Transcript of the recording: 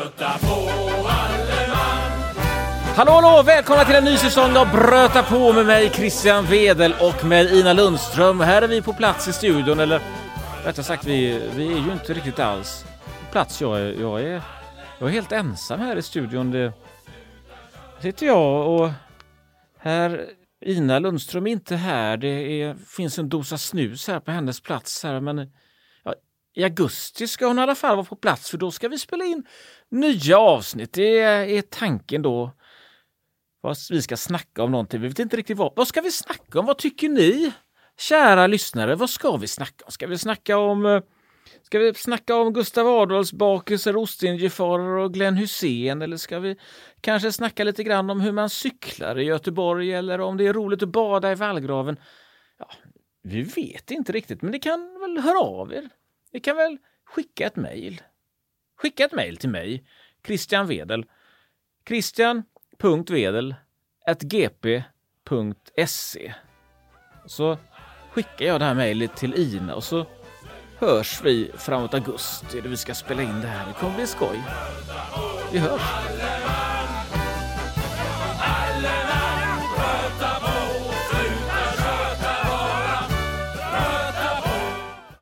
Bröta på alleman. Hallå, hallå! Välkomna till en ny säsong av Bröta på med mig Christian Wedel och med Ina Lundström. Här är vi på plats i studion, eller rättare sagt, vi, vi är ju inte riktigt alls på plats. Jag är, jag är, jag är helt ensam här i studion. Det sitter jag och här Ina Lundström är inte här. Det är, finns en dosa snus här på hennes plats här, men i augusti ska hon i alla fall vara på plats för då ska vi spela in nya avsnitt. Det är, tanken då. Vad vi ska snacka om någonting. Vi vet inte riktigt vad. Vad ska vi snacka om? Vad tycker ni? Kära lyssnare, vad ska vi snacka om? Ska vi snacka om eh, Ska vi snacka om Gustav Adolfs bakelser, ostindiefarare och Glenn Hussein eller ska vi kanske snacka lite grann om hur man cyklar i Göteborg eller om det är roligt att bada i vallgraven? Ja, vi vet inte riktigt, men ni kan väl höra av er. Ni kan väl skicka ett mejl. Skicka ett mejl till mig, Christian Wedel. Christian.vedel gp.se Så skickar jag det här mejlet till Ina och så hörs vi framåt augusti då vi ska spela in det här. Det kommer bli skoj. Vi hörs!